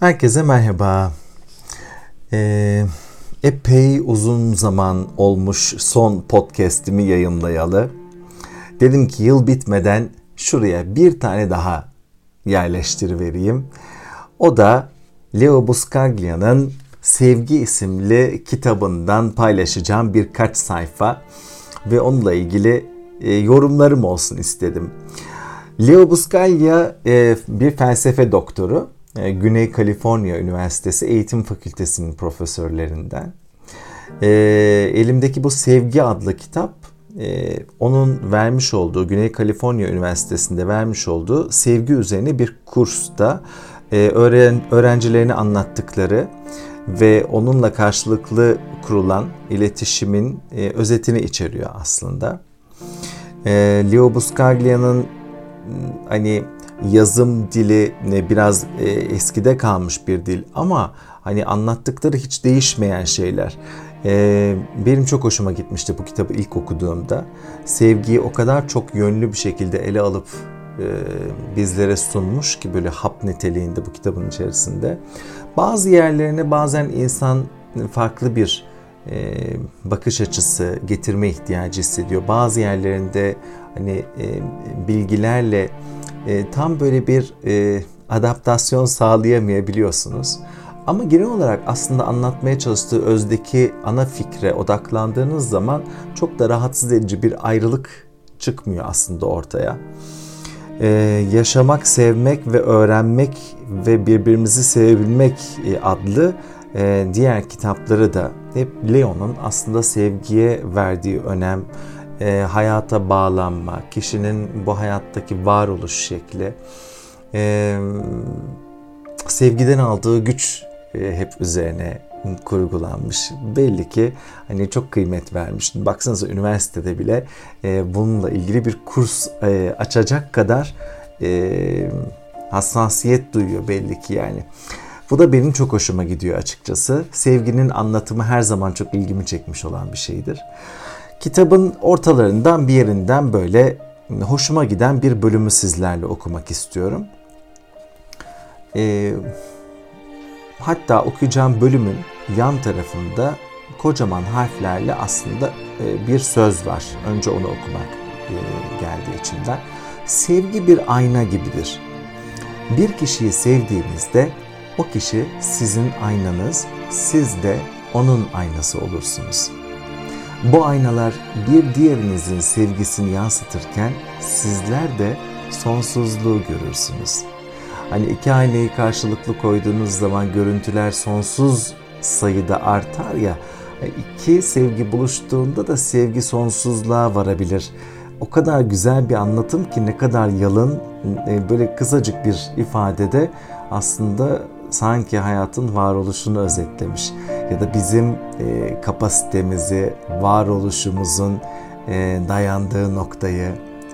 Herkese merhaba. Ee, epey uzun zaman olmuş son podcast'imi yayınlayalı. Dedim ki yıl bitmeden şuraya bir tane daha yerleştirivereyim. O da Leo Buscaglia'nın Sevgi isimli kitabından paylaşacağım birkaç sayfa ve onunla ilgili e, yorumlarım olsun istedim. Leo Buscaglia e, bir felsefe doktoru. E, Güney Kaliforniya Üniversitesi Eğitim Fakültesi'nin profesörlerinden. E, elimdeki bu Sevgi adlı kitap e, onun vermiş olduğu Güney Kaliforniya Üniversitesi'nde vermiş olduğu sevgi üzerine bir kursta e, öğren, öğrencilerine anlattıkları ve onunla karşılıklı kurulan iletişimin e, özetini içeriyor aslında. E, Leo Buscaglia'nın hani yazım dili ne biraz e, eskide kalmış bir dil ama hani anlattıkları hiç değişmeyen şeyler. E, benim çok hoşuma gitmişti bu kitabı ilk okuduğumda. Sevgiyi o kadar çok yönlü bir şekilde ele alıp e, bizlere sunmuş ki böyle hap niteliğinde bu kitabın içerisinde. Bazı yerlerine bazen insan farklı bir e, bakış açısı getirme ihtiyacı hissediyor. Bazı yerlerinde hani e, bilgilerle e, tam böyle bir e, adaptasyon sağlayamayabiliyorsunuz. Ama genel olarak aslında anlatmaya çalıştığı özdeki ana fikre odaklandığınız zaman çok da rahatsız edici bir ayrılık çıkmıyor aslında ortaya. Ee, yaşamak, sevmek ve öğrenmek ve birbirimizi sevebilmek e, adlı e, diğer kitapları da hep Leon'un aslında sevgiye verdiği önem, e, hayata bağlanma, kişinin bu hayattaki varoluş şekli, e, sevgiden aldığı güç e, hep üzerine kurgulanmış. Belli ki hani çok kıymet vermiş. Baksanıza üniversitede bile e, bununla ilgili bir kurs e, açacak kadar e, hassasiyet duyuyor belli ki yani. Bu da benim çok hoşuma gidiyor açıkçası. Sevginin anlatımı her zaman çok ilgimi çekmiş olan bir şeydir. Kitabın ortalarından bir yerinden böyle hoşuma giden bir bölümü sizlerle okumak istiyorum. Ee, hatta okuyacağım bölümün yan tarafında kocaman harflerle aslında e, bir söz var. Önce onu okumak e, geldi içimden. Sevgi bir ayna gibidir. Bir kişiyi sevdiğinizde o kişi sizin aynanız, siz de onun aynası olursunuz. Bu aynalar bir diğerinizin sevgisini yansıtırken sizler de sonsuzluğu görürsünüz. Hani iki aynayı karşılıklı koyduğunuz zaman görüntüler sonsuz sayıda artar ya. İki sevgi buluştuğunda da sevgi sonsuzluğa varabilir. O kadar güzel bir anlatım ki ne kadar yalın e, böyle kısacık bir ifadede aslında sanki hayatın varoluşunu özetlemiş ya da bizim e, kapasitemizi, varoluşumuzun e, dayandığı noktayı,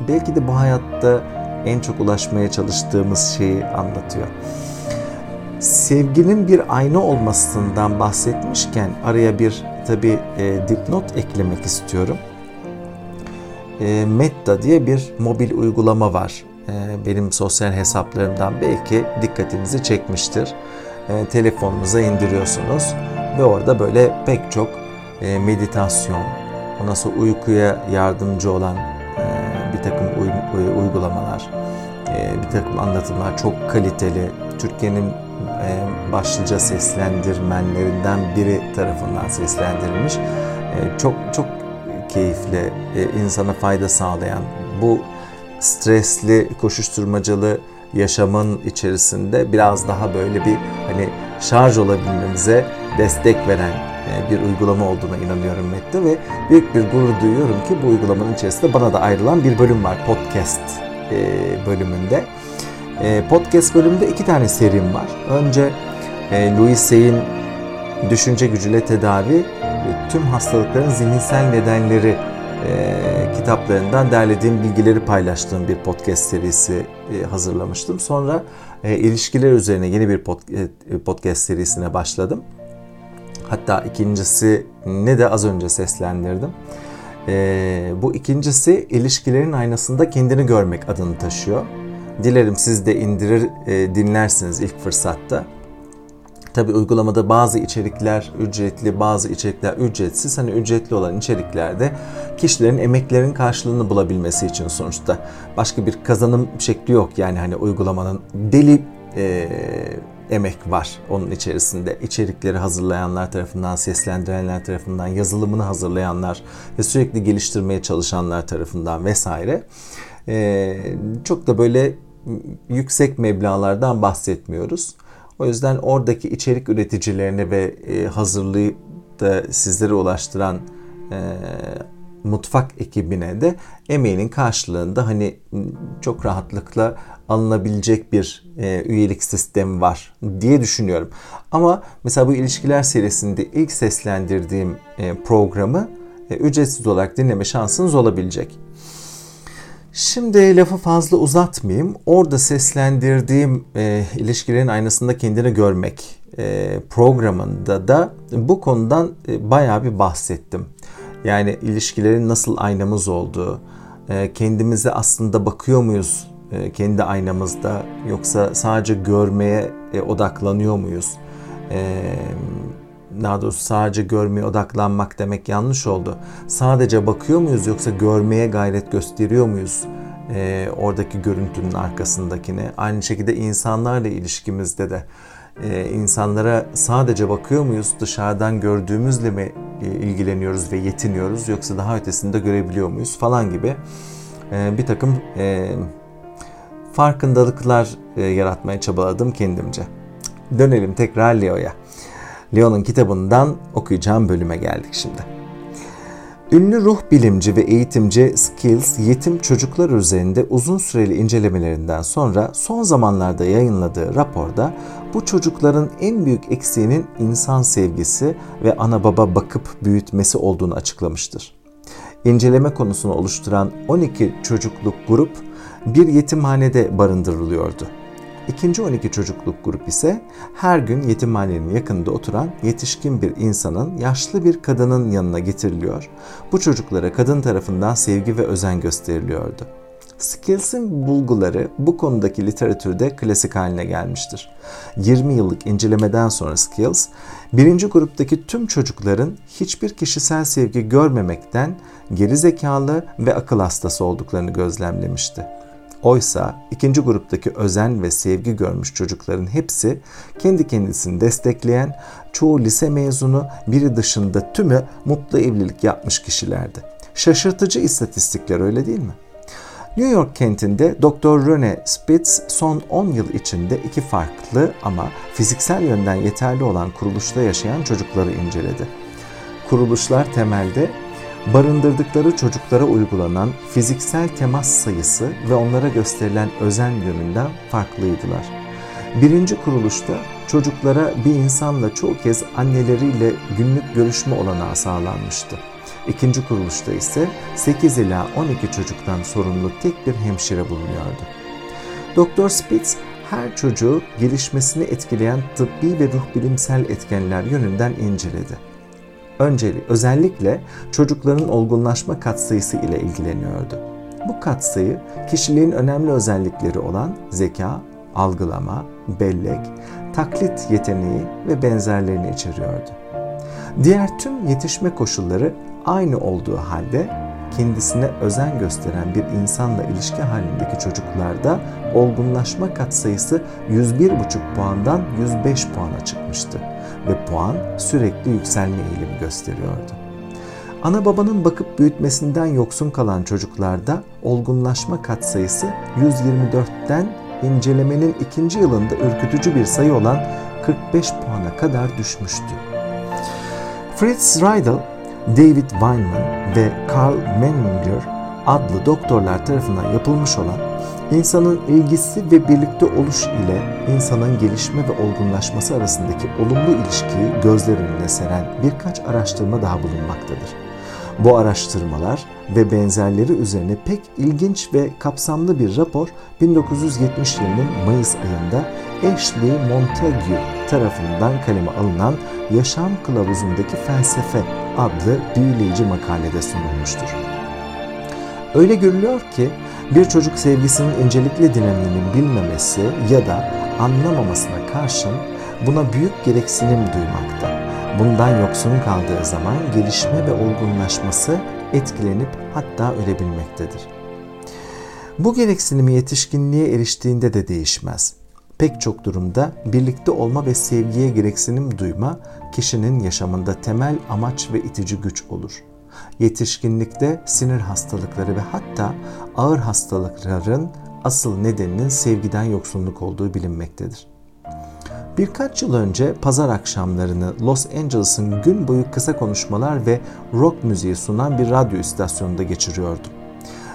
belki de bu hayatta en çok ulaşmaya çalıştığımız şeyi anlatıyor. Sevginin bir ayna olmasından bahsetmişken araya bir tabi e, dipnot eklemek istiyorum. E, Metta diye bir mobil uygulama var. E, benim sosyal hesaplarımdan belki dikkatinizi çekmiştir. E, telefonunuza indiriyorsunuz ve orada böyle pek çok e, meditasyon, ondan sonra uykuya yardımcı olan e, bir takım uygulamalar, bir takım anlatımlar çok kaliteli. Türkiye'nin başlıca seslendirmenlerinden biri tarafından seslendirilmiş. Çok çok keyifli, insana fayda sağlayan bu stresli, koşuşturmacalı yaşamın içerisinde biraz daha böyle bir hani şarj olabilmemize destek veren e, bir uygulama olduğuna inanıyorum Mette ve büyük bir gurur duyuyorum ki bu uygulamanın içerisinde bana da ayrılan bir bölüm var podcast e, bölümünde. E, podcast bölümünde iki tane serim var. Önce Louis Say'in Düşünce Gücüyle Tedavi ve Tüm Hastalıkların Zihinsel Nedenleri e, kitaplarından derlediğim bilgileri paylaştığım bir podcast serisi e, hazırlamıştım. Sonra e, ilişkiler üzerine yeni bir pod, e, podcast serisine başladım. Hatta ikincisi ne de az önce seslendirdim. E, bu ikincisi ilişkilerin aynasında kendini görmek adını taşıyor. Dilerim siz de indirir e, dinlersiniz ilk fırsatta. Tabi uygulamada bazı içerikler ücretli, bazı içerikler ücretsiz. Hani ücretli olan içeriklerde kişilerin emeklerin karşılığını bulabilmesi için sonuçta başka bir kazanım şekli yok. Yani hani uygulamanın deli e, emek var onun içerisinde. İçerikleri hazırlayanlar tarafından, seslendirenler tarafından, yazılımını hazırlayanlar ve sürekli geliştirmeye çalışanlar tarafından vesaire. E, çok da böyle yüksek meblalardan bahsetmiyoruz. O yüzden oradaki içerik üreticilerine ve e, hazırlayıp da sizlere ulaştıran e, mutfak ekibine de emeğinin karşılığında hani çok rahatlıkla alınabilecek bir e, üyelik sistemi var diye düşünüyorum. Ama mesela bu ilişkiler serisinde ilk seslendirdiğim programı ücretsiz olarak dinleme şansınız olabilecek. Şimdi lafı fazla uzatmayayım. Orada seslendirdiğim e, ilişkilerin aynasında kendini görmek e, programında da bu konudan e, bayağı bir bahsettim. Yani ilişkilerin nasıl aynamız olduğu, e, kendimize aslında bakıyor muyuz e, kendi aynamızda yoksa sadece görmeye e, odaklanıyor muyuz? E, daha doğrusu sadece görmeye odaklanmak demek yanlış oldu. Sadece bakıyor muyuz yoksa görmeye gayret gösteriyor muyuz? E, oradaki görüntünün arkasındakini. Aynı şekilde insanlarla ilişkimizde de e, insanlara sadece bakıyor muyuz? Dışarıdan gördüğümüzle mi ilgileniyoruz ve yetiniyoruz yoksa daha ötesinde görebiliyor muyuz falan gibi e, bir takım e, farkındalıklar e, yaratmaya çabaladım kendimce. Dönelim tekrar Leo'ya. Leo'nun kitabından okuyacağım bölüme geldik şimdi. Ünlü ruh bilimci ve eğitimci Skills, yetim çocuklar üzerinde uzun süreli incelemelerinden sonra son zamanlarda yayınladığı raporda bu çocukların en büyük eksiğinin insan sevgisi ve ana baba bakıp büyütmesi olduğunu açıklamıştır. İnceleme konusunu oluşturan 12 çocukluk grup bir yetimhanede barındırılıyordu. İkinci 12 çocukluk grup ise her gün yetimhanenin yakınında oturan yetişkin bir insanın yaşlı bir kadının yanına getiriliyor. Bu çocuklara kadın tarafından sevgi ve özen gösteriliyordu. Skills'in bulguları bu konudaki literatürde klasik haline gelmiştir. 20 yıllık incelemeden sonra Skills, birinci gruptaki tüm çocukların hiçbir kişisel sevgi görmemekten gerizekalı ve akıl hastası olduklarını gözlemlemişti. Oysa ikinci gruptaki özen ve sevgi görmüş çocukların hepsi kendi kendisini destekleyen, çoğu lise mezunu, biri dışında tümü mutlu evlilik yapmış kişilerdi. Şaşırtıcı istatistikler öyle değil mi? New York kentinde Dr. Rene Spitz son 10 yıl içinde iki farklı ama fiziksel yönden yeterli olan kuruluşta yaşayan çocukları inceledi. Kuruluşlar temelde barındırdıkları çocuklara uygulanan fiziksel temas sayısı ve onlara gösterilen özen yönünden farklıydılar. Birinci kuruluşta çocuklara bir insanla çoğu kez anneleriyle günlük görüşme olanağı sağlanmıştı. İkinci kuruluşta ise 8 ila 12 çocuktan sorumlu tek bir hemşire bulunuyordu. Doktor Spitz her çocuğu gelişmesini etkileyen tıbbi ve ruh bilimsel etkenler yönünden inceledi önceli özellikle çocukların olgunlaşma katsayısı ile ilgileniyordu. Bu katsayı kişiliğin önemli özellikleri olan zeka, algılama, bellek, taklit yeteneği ve benzerlerini içeriyordu. Diğer tüm yetişme koşulları aynı olduğu halde kendisine özen gösteren bir insanla ilişki halindeki çocuklarda olgunlaşma katsayısı 101,5 puandan 105 puana çıkmıştı ve puan sürekli yükselme eğilimi gösteriyordu. Ana babanın bakıp büyütmesinden yoksun kalan çocuklarda olgunlaşma katsayısı 124'ten incelemenin ikinci yılında ürkütücü bir sayı olan 45 puana kadar düşmüştü. Fritz Riedel, David Weinman ve Carl Menninger adlı doktorlar tarafından yapılmış olan İnsanın ilgisi ve birlikte oluş ile insanın gelişme ve olgunlaşması arasındaki olumlu ilişkiyi gözler önüne seren birkaç araştırma daha bulunmaktadır. Bu araştırmalar ve benzerleri üzerine pek ilginç ve kapsamlı bir rapor 1970 yılının Mayıs ayında Ashley Montague tarafından kaleme alınan Yaşam Kılavuzu'ndaki Felsefe adlı büyüleyici makalede sunulmuştur. Öyle görülüyor ki bir çocuk sevgisinin incelikli dinamiğini bilmemesi ya da anlamamasına karşın buna büyük gereksinim duymakta. Bundan yoksun kaldığı zaman gelişme ve olgunlaşması etkilenip hatta ölebilmektedir. Bu gereksinimi yetişkinliğe eriştiğinde de değişmez. Pek çok durumda birlikte olma ve sevgiye gereksinim duyma kişinin yaşamında temel amaç ve itici güç olur. Yetişkinlikte sinir hastalıkları ve hatta ağır hastalıkların asıl nedeninin sevgiden yoksunluk olduğu bilinmektedir. Birkaç yıl önce pazar akşamlarını Los Angeles'ın gün boyu kısa konuşmalar ve rock müziği sunan bir radyo istasyonunda geçiriyordum.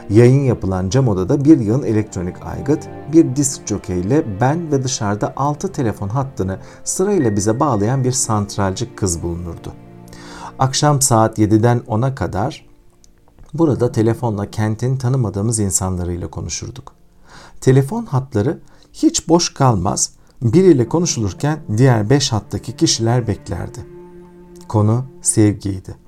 Yayın yapılan cam odada bir yığın elektronik aygıt, bir disk jockey ile ben ve dışarıda 6 telefon hattını sırayla bize bağlayan bir santralci kız bulunurdu. Akşam saat 7'den 10'a kadar burada telefonla kentin tanımadığımız insanlarıyla konuşurduk. Telefon hatları hiç boş kalmaz, biriyle konuşulurken diğer 5 hattaki kişiler beklerdi. Konu sevgiydi.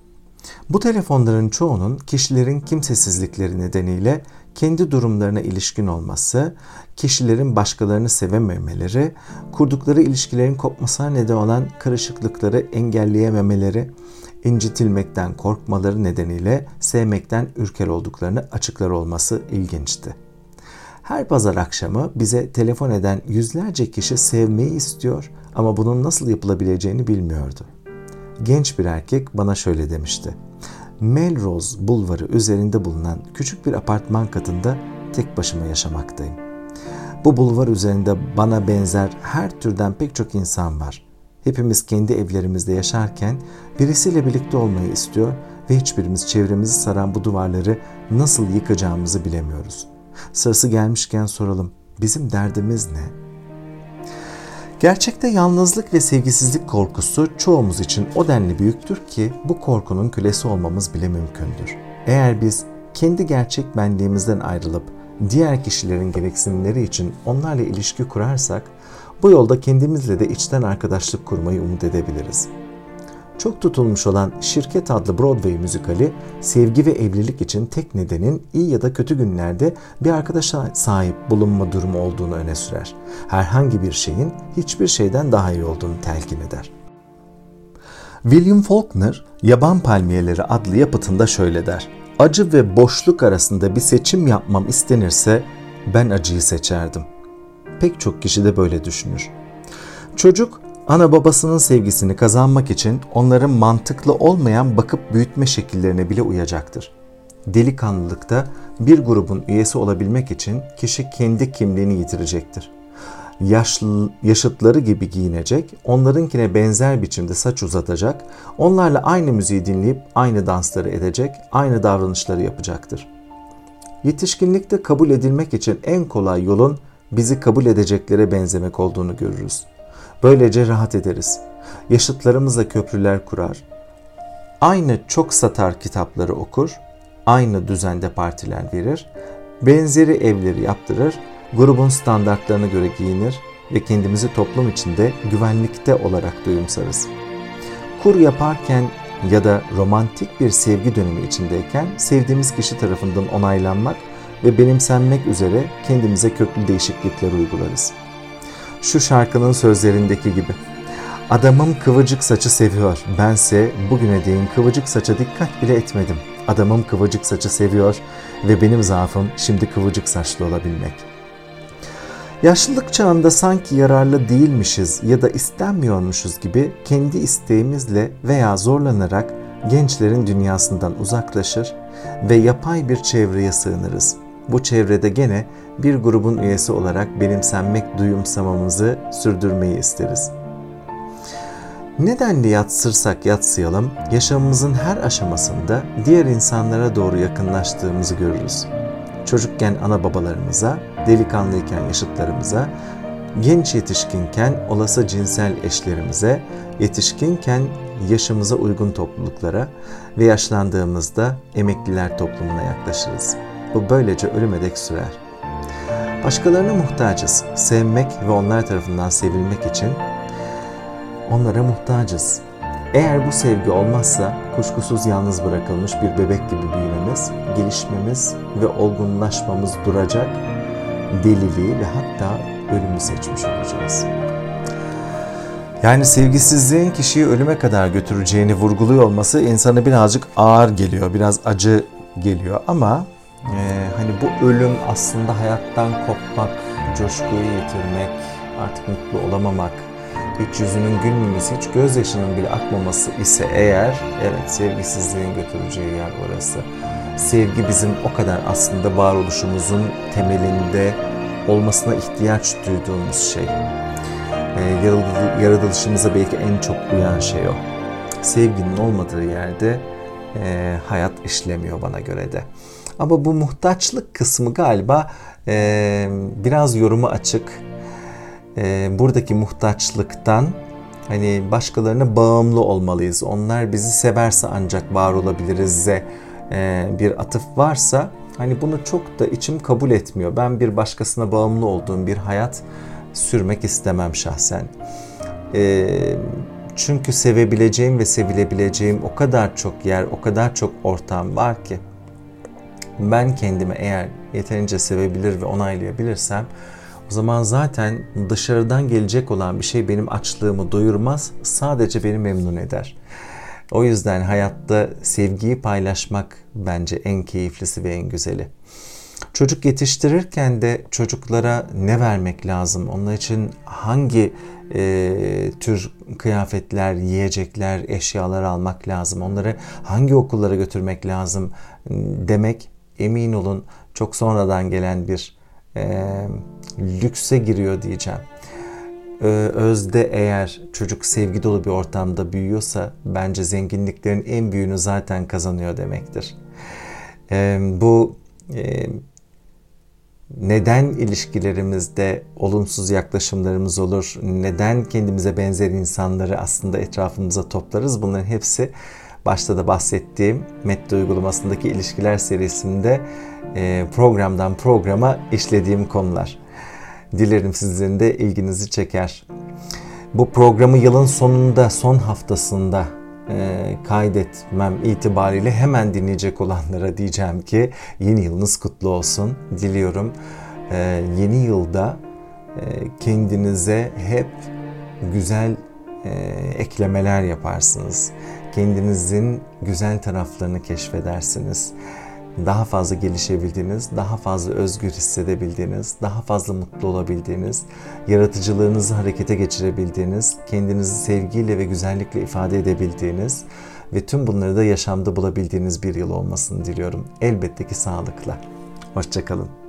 Bu telefonların çoğunun kişilerin kimsesizlikleri nedeniyle kendi durumlarına ilişkin olması, kişilerin başkalarını sevememeleri, kurdukları ilişkilerin kopmasına neden olan karışıklıkları engelleyememeleri, incitilmekten korkmaları nedeniyle sevmekten ürker olduklarını açıklar olması ilginçti. Her pazar akşamı bize telefon eden yüzlerce kişi sevmeyi istiyor ama bunun nasıl yapılabileceğini bilmiyordu. Genç bir erkek bana şöyle demişti. Melrose bulvarı üzerinde bulunan küçük bir apartman katında tek başıma yaşamaktayım. Bu bulvar üzerinde bana benzer her türden pek çok insan var. Hepimiz kendi evlerimizde yaşarken birisiyle birlikte olmayı istiyor ve hiçbirimiz çevremizi saran bu duvarları nasıl yıkacağımızı bilemiyoruz. Sırası gelmişken soralım. Bizim derdimiz ne? Gerçekte yalnızlık ve sevgisizlik korkusu çoğumuz için o denli büyüktür ki bu korkunun kölesi olmamız bile mümkündür. Eğer biz kendi gerçek benliğimizden ayrılıp diğer kişilerin gereksinimleri için onlarla ilişki kurarsak bu yolda kendimizle de içten arkadaşlık kurmayı umut edebiliriz çok tutulmuş olan Şirket adlı Broadway müzikali sevgi ve evlilik için tek nedenin iyi ya da kötü günlerde bir arkadaşa sahip bulunma durumu olduğunu öne sürer. Herhangi bir şeyin hiçbir şeyden daha iyi olduğunu telkin eder. William Faulkner, Yaban Palmiyeleri adlı yapıtında şöyle der. Acı ve boşluk arasında bir seçim yapmam istenirse ben acıyı seçerdim. Pek çok kişi de böyle düşünür. Çocuk ana babasının sevgisini kazanmak için onların mantıklı olmayan bakıp büyütme şekillerine bile uyacaktır. Delikanlılıkta bir grubun üyesi olabilmek için kişi kendi kimliğini yitirecektir. Yaşlı, yaşıtları gibi giyinecek, onlarınkine benzer biçimde saç uzatacak, onlarla aynı müziği dinleyip aynı dansları edecek, aynı davranışları yapacaktır. Yetişkinlikte kabul edilmek için en kolay yolun bizi kabul edeceklere benzemek olduğunu görürüz. Böylece rahat ederiz. Yaşıtlarımızla köprüler kurar. Aynı çok satar kitapları okur. Aynı düzende partiler verir. Benzeri evleri yaptırır. Grubun standartlarına göre giyinir ve kendimizi toplum içinde güvenlikte olarak duyumsarız. Kur yaparken ya da romantik bir sevgi dönemi içindeyken sevdiğimiz kişi tarafından onaylanmak ve benimsenmek üzere kendimize köklü değişiklikler uygularız.'' Şu şarkının sözlerindeki gibi. Adamım kıvırcık saçı seviyor. Bense bugüne değin kıvırcık saça dikkat bile etmedim. Adamım kıvırcık saçı seviyor ve benim zaafım şimdi kıvırcık saçlı olabilmek. Yaşlılık çağında sanki yararlı değilmişiz ya da istenmiyormuşuz gibi kendi isteğimizle veya zorlanarak gençlerin dünyasından uzaklaşır ve yapay bir çevreye sığınırız. Bu çevrede gene bir grubun üyesi olarak benimsenmek duyumsamamızı sürdürmeyi isteriz. Nedenli yatsırsak yatsıyalım, yaşamımızın her aşamasında diğer insanlara doğru yakınlaştığımızı görürüz. Çocukken ana babalarımıza, delikanlıyken yaşıtlarımıza, genç yetişkinken olası cinsel eşlerimize, yetişkinken yaşımıza uygun topluluklara ve yaşlandığımızda emekliler toplumuna yaklaşırız. Bu böylece ölüme dek sürer. Başkalarına muhtacız. Sevmek ve onlar tarafından sevilmek için onlara muhtacız. Eğer bu sevgi olmazsa kuşkusuz yalnız bırakılmış bir bebek gibi büyümemiz, gelişmemiz ve olgunlaşmamız duracak, deliliği ve hatta ölümü seçmiş olacağız. Yani sevgisizliğin kişiyi ölüme kadar götüreceğini vurguluyor olması insana birazcık ağır geliyor, biraz acı geliyor ama e, hani bu ölüm aslında hayattan kopmak, coşkuyu yitirmek, artık mutlu olamamak, hiç yüzünün gülmemesi, hiç gözyaşının bile akmaması ise eğer evet sevgisizliğin götüreceği yer orası. Sevgi bizim o kadar aslında varoluşumuzun temelinde olmasına ihtiyaç duyduğumuz şey. Ee, yaratılışımıza belki en çok uyan şey o. Sevginin olmadığı yerde e, hayat işlemiyor bana göre de. Ama bu muhtaçlık kısmı galiba e, biraz yorumu açık. E, buradaki muhtaçlıktan hani başkalarına bağımlı olmalıyız. Onlar bizi severse ancak var olabiliriz'e e, bir atıf varsa hani bunu çok da içim kabul etmiyor. Ben bir başkasına bağımlı olduğum bir hayat sürmek istemem şahsen. E, çünkü sevebileceğim ve sevilebileceğim o kadar çok yer, o kadar çok ortam var ki ben kendimi eğer yeterince sevebilir ve onaylayabilirsem o zaman zaten dışarıdan gelecek olan bir şey benim açlığımı doyurmaz, sadece beni memnun eder. O yüzden hayatta sevgiyi paylaşmak bence en keyiflisi ve en güzeli. Çocuk yetiştirirken de çocuklara ne vermek lazım? Onlar için hangi e, tür kıyafetler, yiyecekler, eşyalar almak lazım? Onları hangi okullara götürmek lazım demek emin olun çok sonradan gelen bir e, lükse giriyor diyeceğim. Özde eğer çocuk sevgi dolu bir ortamda büyüyorsa bence zenginliklerin en büyüğünü zaten kazanıyor demektir. E, bu e, neden ilişkilerimizde olumsuz yaklaşımlarımız olur, neden kendimize benzer insanları aslında etrafımıza toplarız bunların hepsi başta da bahsettiğim Metto uygulamasındaki ilişkiler serisinde e, programdan programa işlediğim konular. Dilerim sizin de ilginizi çeker. Bu programı yılın sonunda, son haftasında e, kaydetmem itibariyle hemen dinleyecek olanlara diyeceğim ki yeni yılınız kutlu olsun. Diliyorum e, yeni yılda kendinize hep güzel eklemeler yaparsınız. Kendinizin güzel taraflarını keşfedersiniz daha fazla gelişebildiğiniz, daha fazla özgür hissedebildiğiniz, daha fazla mutlu olabildiğiniz, yaratıcılığınızı harekete geçirebildiğiniz, kendinizi sevgiyle ve güzellikle ifade edebildiğiniz ve tüm bunları da yaşamda bulabildiğiniz bir yıl olmasını diliyorum. Elbette ki sağlıkla. Hoşçakalın.